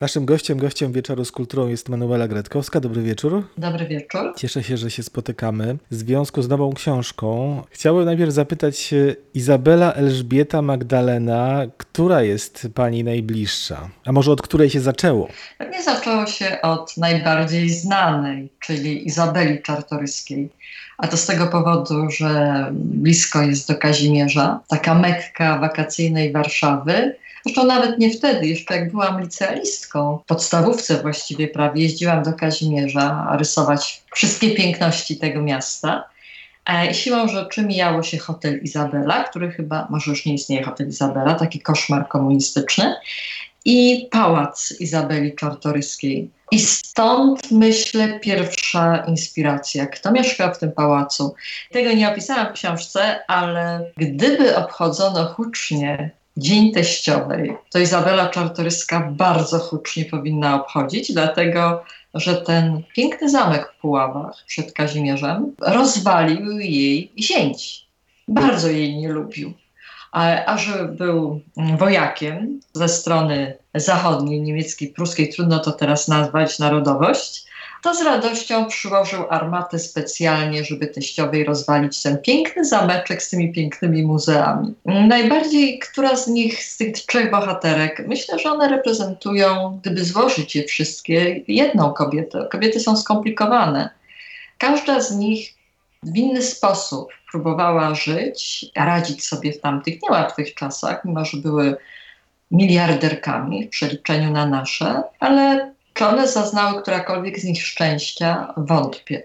Naszym gościem, gościem wieczoru z kulturą jest Manuela Gretkowska. Dobry wieczór. Dobry wieczór. Cieszę się, że się spotykamy. W związku z nową książką chciałbym najpierw zapytać Izabela Elżbieta Magdalena, która jest pani najbliższa? A może od której się zaczęło? Pewnie zaczęło się od najbardziej znanej, czyli Izabeli Czartoryskiej. A to z tego powodu, że blisko jest do Kazimierza, taka mekka wakacyjnej Warszawy Zresztą nawet nie wtedy, jeszcze jak byłam licealistką, w podstawówce właściwie prawie, jeździłam do Kazimierza rysować wszystkie piękności tego miasta. I siłą rzeczy mijało się hotel Izabela, który chyba, może już nie istnieje hotel Izabela, taki koszmar komunistyczny, i pałac Izabeli Czartoryskiej. I stąd myślę pierwsza inspiracja. Kto mieszka w tym pałacu? Tego nie opisałam w książce, ale gdyby obchodzono hucznie Dzień Teściowej, to Izabela Czartoryska bardzo hucznie powinna obchodzić, dlatego że ten piękny zamek w Puławach przed Kazimierzem rozwalił jej zięć. Bardzo jej nie lubił. A, a że był wojakiem ze strony zachodniej, niemieckiej, pruskiej, trudno to teraz nazwać narodowość, to z radością przyłożył armatę specjalnie, żeby teściowej rozwalić ten piękny zameczek z tymi pięknymi muzeami. Najbardziej, która z nich, z tych trzech bohaterek, myślę, że one reprezentują, gdyby złożyć je wszystkie, jedną kobietę. Kobiety są skomplikowane. Każda z nich w inny sposób próbowała żyć, radzić sobie w tamtych niełatwych czasach, mimo że były miliarderkami w przeliczeniu na nasze, ale czy one zaznały którakolwiek z nich szczęścia? Wątpię.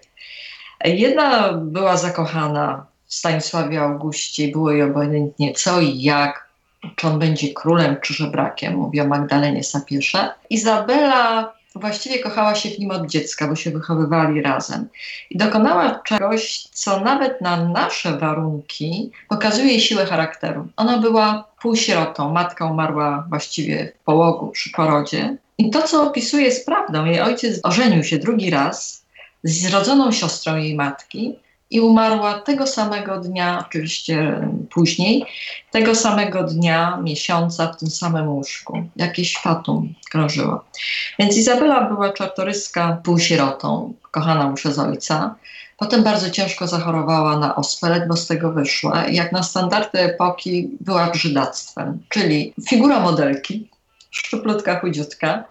Jedna była zakochana w Stanisławie Augustie, było jej obojętnie co i jak, czy on będzie królem, czy żebrakiem, mówi o Magdalenie Sapiesze. Izabela właściwie kochała się w nim od dziecka, bo się wychowywali razem. I dokonała czegoś, co nawet na nasze warunki pokazuje jej siłę charakteru. Ona była półsierotą, matka umarła właściwie w połogu przy porodzie. I to, co opisuje, jest prawdą. Jej ojciec ożenił się drugi raz z zrodzoną siostrą jej matki i umarła tego samego dnia, oczywiście później, tego samego dnia, miesiąca w tym samym łóżku. Jakieś fatum krążyło. Więc Izabela była czartoryska półsierotą, kochaną przez ojca. Potem bardzo ciężko zachorowała na ospę, bo z tego wyszła. Jak na standardy epoki była brzydactwem, czyli figura modelki, szczuplutka, chudziutka,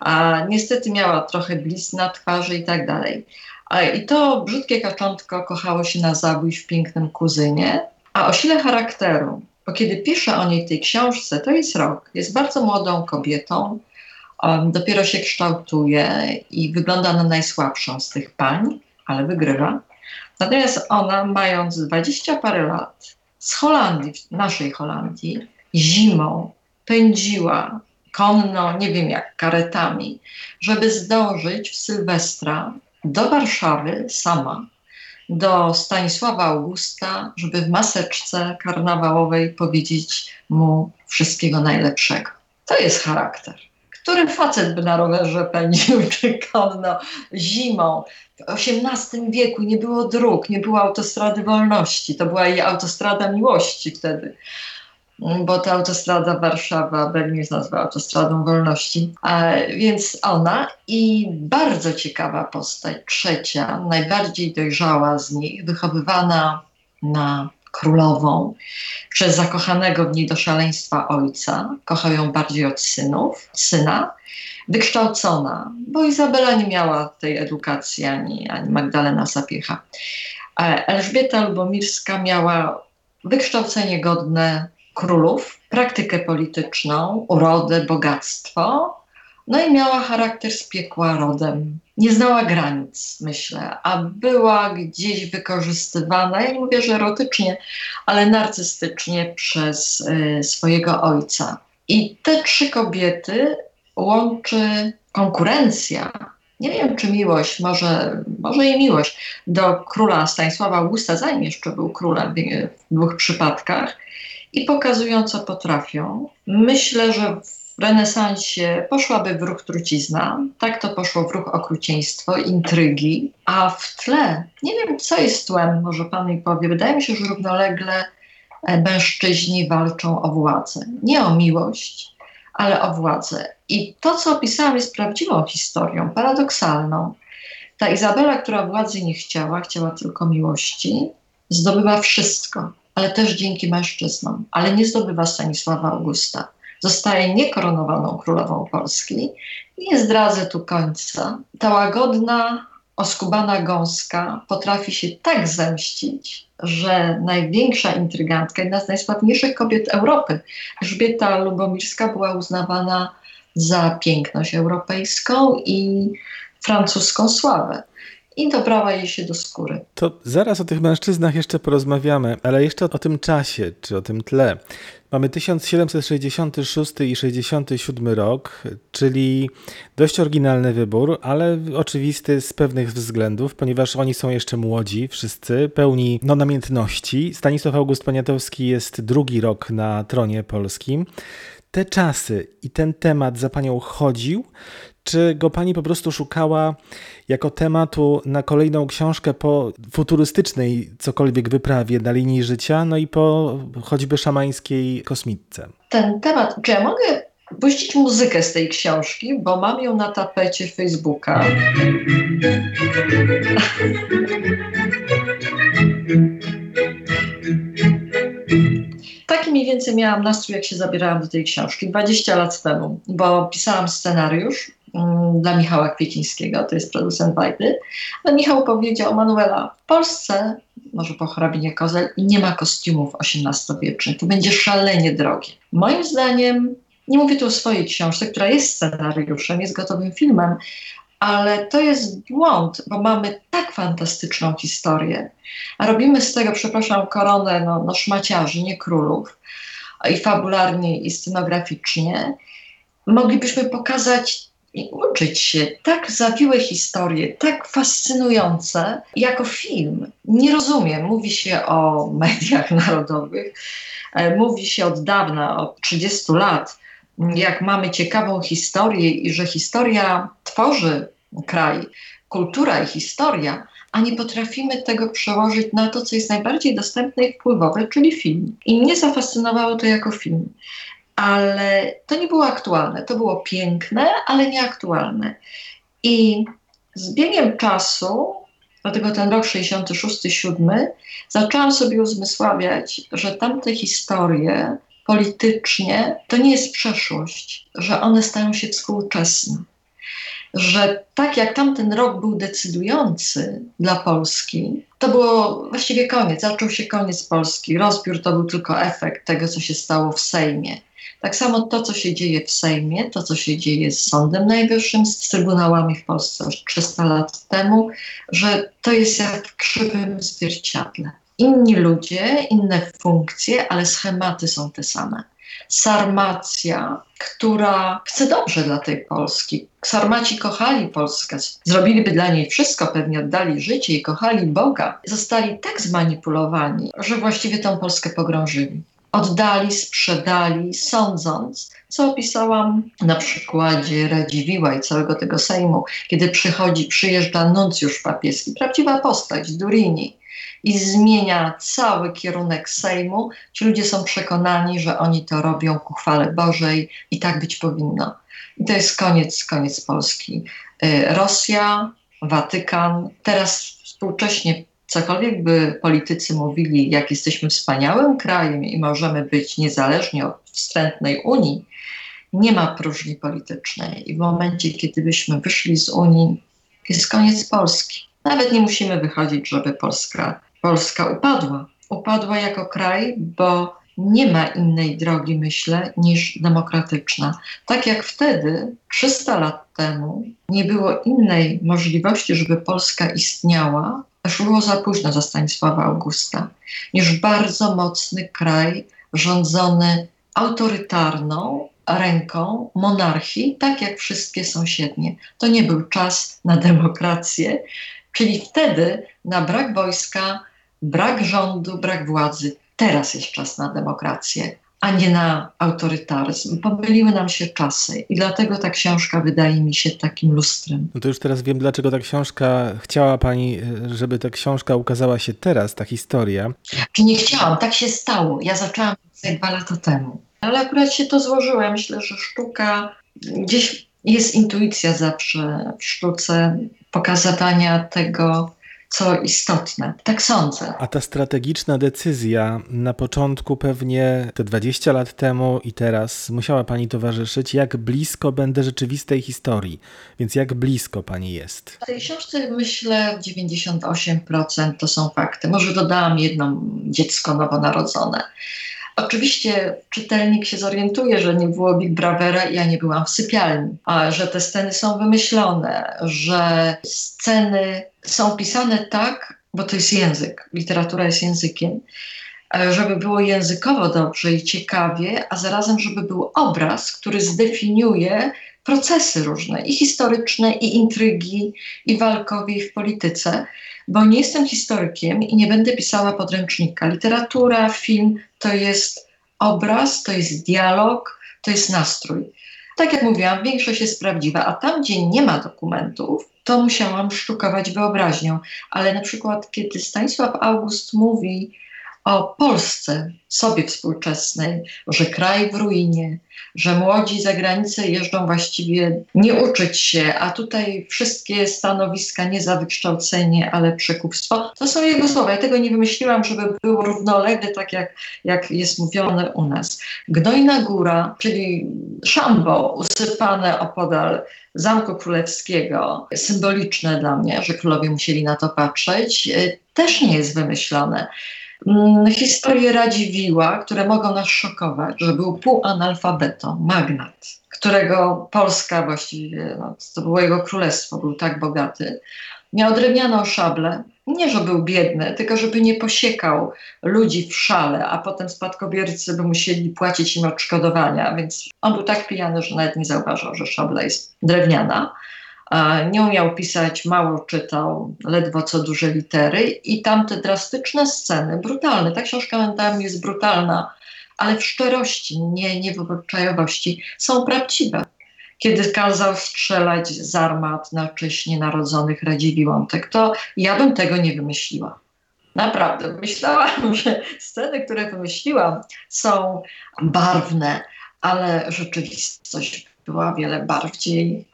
a niestety miała trochę blizn na twarzy i tak dalej. I to brzydkie kaczątko kochało się na zabój w pięknym kuzynie, a o sile charakteru, bo kiedy pisze o niej w tej książce, to jest rok. Jest bardzo młodą kobietą, um, dopiero się kształtuje i wygląda na najsłabszą z tych pań, ale wygrywa. Natomiast ona, mając dwadzieścia parę lat, z Holandii, naszej Holandii, zimą pędziła konno, nie wiem jak, karetami, żeby zdążyć w Sylwestra do Warszawy sama, do Stanisława Augusta, żeby w maseczce karnawałowej powiedzieć mu wszystkiego najlepszego. To jest charakter. Który facet by na rowerze pędził czy konno zimą? W XVIII wieku nie było dróg, nie było autostrady wolności. To była jej autostrada miłości wtedy bo ta autostrada Warszawa-Berlin jest nazwa autostradą wolności. Więc ona i bardzo ciekawa postać, trzecia, najbardziej dojrzała z nich, wychowywana na królową przez zakochanego w niej do szaleństwa ojca. Kochał ją bardziej od synów, syna. Wykształcona, bo Izabela nie miała tej edukacji ani, ani Magdalena Sapiecha. Elżbieta Lubomirska miała wykształcenie godne królów, praktykę polityczną, urodę, bogactwo, no i miała charakter z piekła rodem. Nie znała granic, myślę, a była gdzieś wykorzystywana, ja nie mówię, że erotycznie, ale narcystycznie przez y, swojego ojca. I te trzy kobiety łączy konkurencja, nie wiem czy miłość, może, może i miłość do króla Stanisława Augusta, zanim jeszcze był królem w dwóch przypadkach, i pokazują, co potrafią. Myślę, że w renesansie poszłaby w ruch trucizna, tak to poszło w ruch okrucieństwo, intrygi, a w tle, nie wiem co jest tłem, może pan mi powie, wydaje mi się, że równolegle e, mężczyźni walczą o władzę. Nie o miłość, ale o władzę. I to, co opisałam, jest prawdziwą historią, paradoksalną. Ta Izabela, która władzy nie chciała, chciała tylko miłości, zdobywa wszystko, ale też dzięki mężczyznom, ale nie zdobywa Stanisława Augusta. Zostaje niekoronowaną królową Polski. Nie zdradzę tu końca. Ta łagodna, oskubana gąska potrafi się tak zemścić, że największa intrygantka, jedna z najsławniejszych kobiet Europy, Elżbieta Lubomirska była uznawana za piękność europejską i francuską sławę i dobrała jej się do skóry. To zaraz o tych mężczyznach jeszcze porozmawiamy, ale jeszcze o tym czasie, czy o tym tle. Mamy 1766 i 67 rok, czyli dość oryginalny wybór, ale oczywisty z pewnych względów, ponieważ oni są jeszcze młodzi, wszyscy, pełni no, namiętności. Stanisław August Poniatowski jest drugi rok na tronie polskim. Te czasy i ten temat za panią chodził, czy go pani po prostu szukała jako tematu na kolejną książkę po futurystycznej cokolwiek wyprawie na linii życia, no i po choćby szamańskiej kosmitce? Ten temat, czy ja mogę puścić muzykę z tej książki, bo mam ją na tapecie Facebooka. Taki mniej więcej miałam nastrój, jak się zabierałam do tej książki 20 lat temu, bo pisałam scenariusz dla Michała Kwiecińskiego, to jest producent Wajdy. Ale Michał powiedział, Manuela, w Polsce, może po hrabinie Kozel, nie ma kostiumów XVIII-wiecznych. To będzie szalenie drogie. Moim zdaniem, nie mówię tu o swojej książce, która jest scenariuszem, jest gotowym filmem, ale to jest błąd, bo mamy tak fantastyczną historię, a robimy z tego, przepraszam, koronę no, no szmaciarzy, nie królów, i fabularnie, i scenograficznie. Moglibyśmy pokazać i uczyć się tak zawiłe historie, tak fascynujące, jako film. Nie rozumiem, mówi się o mediach narodowych, e, mówi się od dawna, od 30 lat, jak mamy ciekawą historię i że historia tworzy kraj, kultura i historia, a nie potrafimy tego przełożyć na to, co jest najbardziej dostępne i wpływowe, czyli film. I mnie zafascynowało to jako film ale to nie było aktualne. To było piękne, ale nieaktualne. I z biegiem czasu, dlatego ten rok 66-7, zaczęłam sobie uzmysławiać, że tamte historie politycznie to nie jest przeszłość, że one stają się współczesne. Że tak jak tamten rok był decydujący dla Polski, to było właściwie koniec, zaczął się koniec Polski. Rozbiór to był tylko efekt tego, co się stało w Sejmie. Tak samo to, co się dzieje w Sejmie, to, co się dzieje z Sądem Najwyższym, z trybunałami w Polsce już 300 lat temu, że to jest jak w krzywym zwierciadle. Inni ludzie, inne funkcje, ale schematy są te same. Sarmacja, która chce dobrze dla tej Polski. Sarmaci kochali Polskę, zrobiliby dla niej wszystko, pewnie oddali życie i kochali Boga. Zostali tak zmanipulowani, że właściwie tą Polskę pogrążyli oddali, sprzedali, sądząc, co opisałam na przykładzie Radziwiła i całego tego Sejmu, kiedy przychodzi, przyjeżdża nuncjusz papieski, prawdziwa postać, Durini, i zmienia cały kierunek Sejmu. Ci ludzie są przekonani, że oni to robią ku chwale Bożej i tak być powinno. I to jest koniec, koniec Polski. Y, Rosja, Watykan, teraz współcześnie cokolwiek by politycy mówili, jak jesteśmy wspaniałym krajem i możemy być niezależni od wstrętnej Unii, nie ma próżni politycznej. I w momencie, kiedy byśmy wyszli z Unii, jest koniec Polski. Nawet nie musimy wychodzić, żeby Polska, Polska upadła. Upadła jako kraj, bo nie ma innej drogi, myślę, niż demokratyczna. Tak jak wtedy, 300 lat temu, nie było innej możliwości, żeby Polska istniała, było za późno za Stanisława Augusta, niż bardzo mocny kraj rządzony autorytarną ręką monarchii, tak jak wszystkie sąsiednie. To nie był czas na demokrację, czyli wtedy na brak wojska, brak rządu, brak władzy. Teraz jest czas na demokrację a nie na autorytaryzm. Pomyliły nam się czasy i dlatego ta książka wydaje mi się takim lustrem. No to już teraz wiem, dlaczego ta książka, chciała pani, żeby ta książka ukazała się teraz, ta historia. Czy nie chciałam, tak się stało. Ja zaczęłam dwa lata temu. Ale akurat się to złożyło. Ja myślę, że sztuka Gdzieś jest intuicja zawsze w sztuce pokazywania tego, co istotne. Tak sądzę. A ta strategiczna decyzja na początku, pewnie te 20 lat temu i teraz, musiała Pani towarzyszyć, jak blisko będę rzeczywistej historii. Więc jak blisko Pani jest? W tej książce myślę 98% to są fakty. Może dodałam jedno dziecko nowonarodzone. Oczywiście czytelnik się zorientuje, że nie było Big Bravera i ja nie byłam w sypialni, a że te sceny są wymyślone, że sceny są pisane tak, bo to jest język, literatura jest językiem, e, żeby było językowo dobrze i ciekawie, a zarazem, żeby był obraz, który zdefiniuje procesy różne, i historyczne, i intrygi, i walkowe, i w polityce, bo nie jestem historykiem i nie będę pisała podręcznika. Literatura, film to jest obraz, to jest dialog, to jest nastrój. Tak jak mówiłam, większość jest prawdziwa, a tam, gdzie nie ma dokumentów, to musiałam sztukować wyobraźnią. Ale na przykład, kiedy Stanisław August mówi o Polsce, sobie współczesnej, że kraj w ruinie, że młodzi za granicę jeżdżą właściwie nie uczyć się, a tutaj wszystkie stanowiska nie za wykształcenie, ale przekupstwo. To są jego słowa. Ja tego nie wymyśliłam, żeby było równolegle, tak jak, jak jest mówione u nas. Gnojna Góra, czyli szambo usypane opodal Zamku Królewskiego, symboliczne dla mnie, że królowie musieli na to patrzeć, też nie jest wymyślone. Mm, historie Radziwiła, które mogą nas szokować, że był półanalfabetą, magnat, którego Polska właściwie, no, to było jego królestwo, był tak bogaty, miał drewnianą szablę, nie, że był biedny, tylko żeby nie posiekał ludzi w szale, a potem spadkobiercy by musieli płacić im odszkodowania, więc on był tak pijany, że nawet nie zauważał, że szabla jest drewniana nie umiał pisać, mało czytał, ledwo co duże litery i tamte drastyczne sceny, brutalne, ta książka momentami jest brutalna, ale w szczerości, nie, nie w obyczajowości, są prawdziwe. Kiedy kazał strzelać z armat na wcześniej narodzonych Radziwiłątek, to ja bym tego nie wymyśliła. Naprawdę, myślałam, że sceny, które wymyśliłam są barwne, ale rzeczywistość była wiele bardziej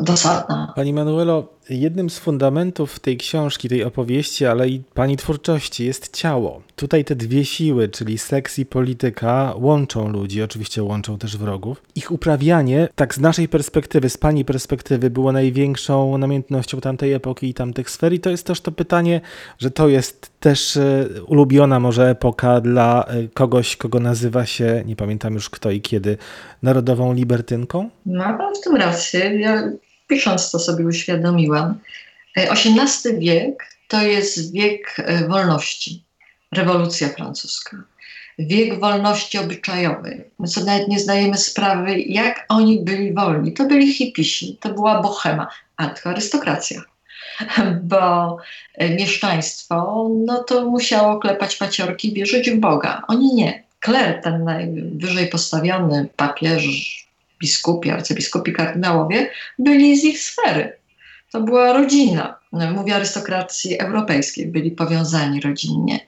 dosadna. Pani Manuelo, jednym z fundamentów tej książki, tej opowieści, ale i pani twórczości jest ciało. Tutaj te dwie siły, czyli seks i polityka, łączą ludzi, oczywiście łączą też wrogów. Ich uprawianie, tak z naszej perspektywy, z pani perspektywy, było największą namiętnością tamtej epoki i tamtych sfer. I to jest też to pytanie, że to jest też e, ulubiona może epoka dla e, kogoś, kogo nazywa się, nie pamiętam już kto i kiedy, narodową libertynką? Ma pan w tym rację. Ja pisząc to sobie uświadomiłam. XVIII e, wiek to jest wiek e, wolności, rewolucja francuska. Wiek wolności obyczajowej. My sobie nawet nie zdajemy sprawy, jak oni byli wolni. To byli hipisi, to była bohema, a to arystokracja. Bo e, mieszczaństwo, no to musiało klepać paciorki, wierzyć w Boga. Oni nie. Kler, ten najwyżej postawiony papież, biskupi, arcybiskupi, kardynałowie byli z ich sfery. To była rodzina. Mówię arystokracji europejskiej, byli powiązani rodzinnie.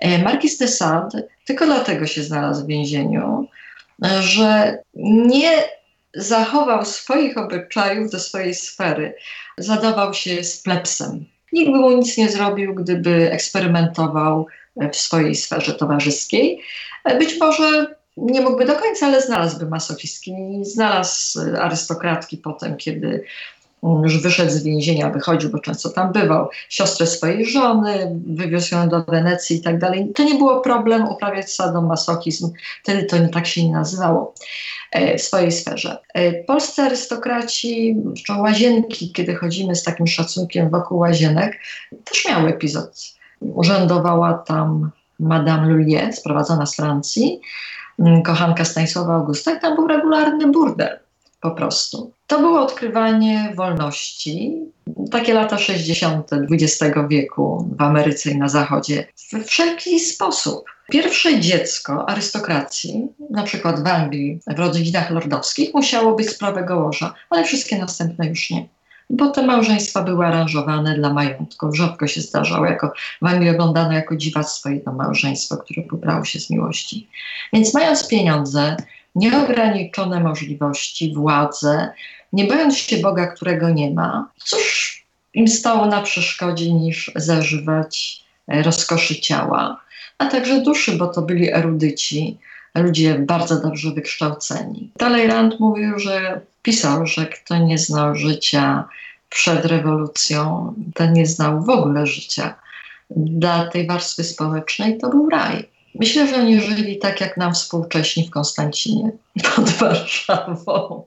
E, Marquis de Sade tylko dlatego się znalazł w więzieniu, że nie zachował swoich obyczajów do swojej sfery. Zadawał się z plebsem. Nikt by mu nic nie zrobił, gdyby eksperymentował w swojej sferze towarzyskiej. E, być może nie mógłby do końca, ale znalazłby masochistki. Znalazł arystokratki potem, kiedy już wyszedł z więzienia, wychodził, bo często tam bywał, siostrę swojej żony, wywiózł ją do Wenecji i tak dalej. To nie było problem uprawiać sadomasochizm, wtedy to nie tak się nie nazywało e, w swojej sferze. E, polscy arystokraci, czy łazienki, kiedy chodzimy z takim szacunkiem wokół łazienek, też miały epizod. Urzędowała tam Madame Lullier, sprowadzona z Francji, Mm, kochanka Stanisława Augusta i tam był regularny burdel po prostu. To było odkrywanie wolności. Takie lata 60. XX wieku w Ameryce i na Zachodzie. W wszelki sposób. Pierwsze dziecko arystokracji, na przykład w Anglii, w rodzinach lordowskich, musiało być z prawego łoża, ale wszystkie następne już nie bo te małżeństwa były aranżowane dla majątków. Rzadko się zdarzało, jako, w Anglii oglądano jako dziwactwo jedno małżeństwo, które pobrało się z miłości. Więc mając pieniądze, nieograniczone możliwości, władzę, nie bojąc się Boga, którego nie ma. Cóż im stało na przeszkodzie niż zażywać e, rozkoszy ciała, a także duszy, bo to byli erudyci, ludzie bardzo dobrze wykształceni. Dalej Rand mówił, że pisał, że kto nie znał życia przed rewolucją, ten nie znał w ogóle życia. Dla tej warstwy społecznej to był raj. Myślę, że oni żyli tak jak nam współcześni w Konstancinie pod Warszawą.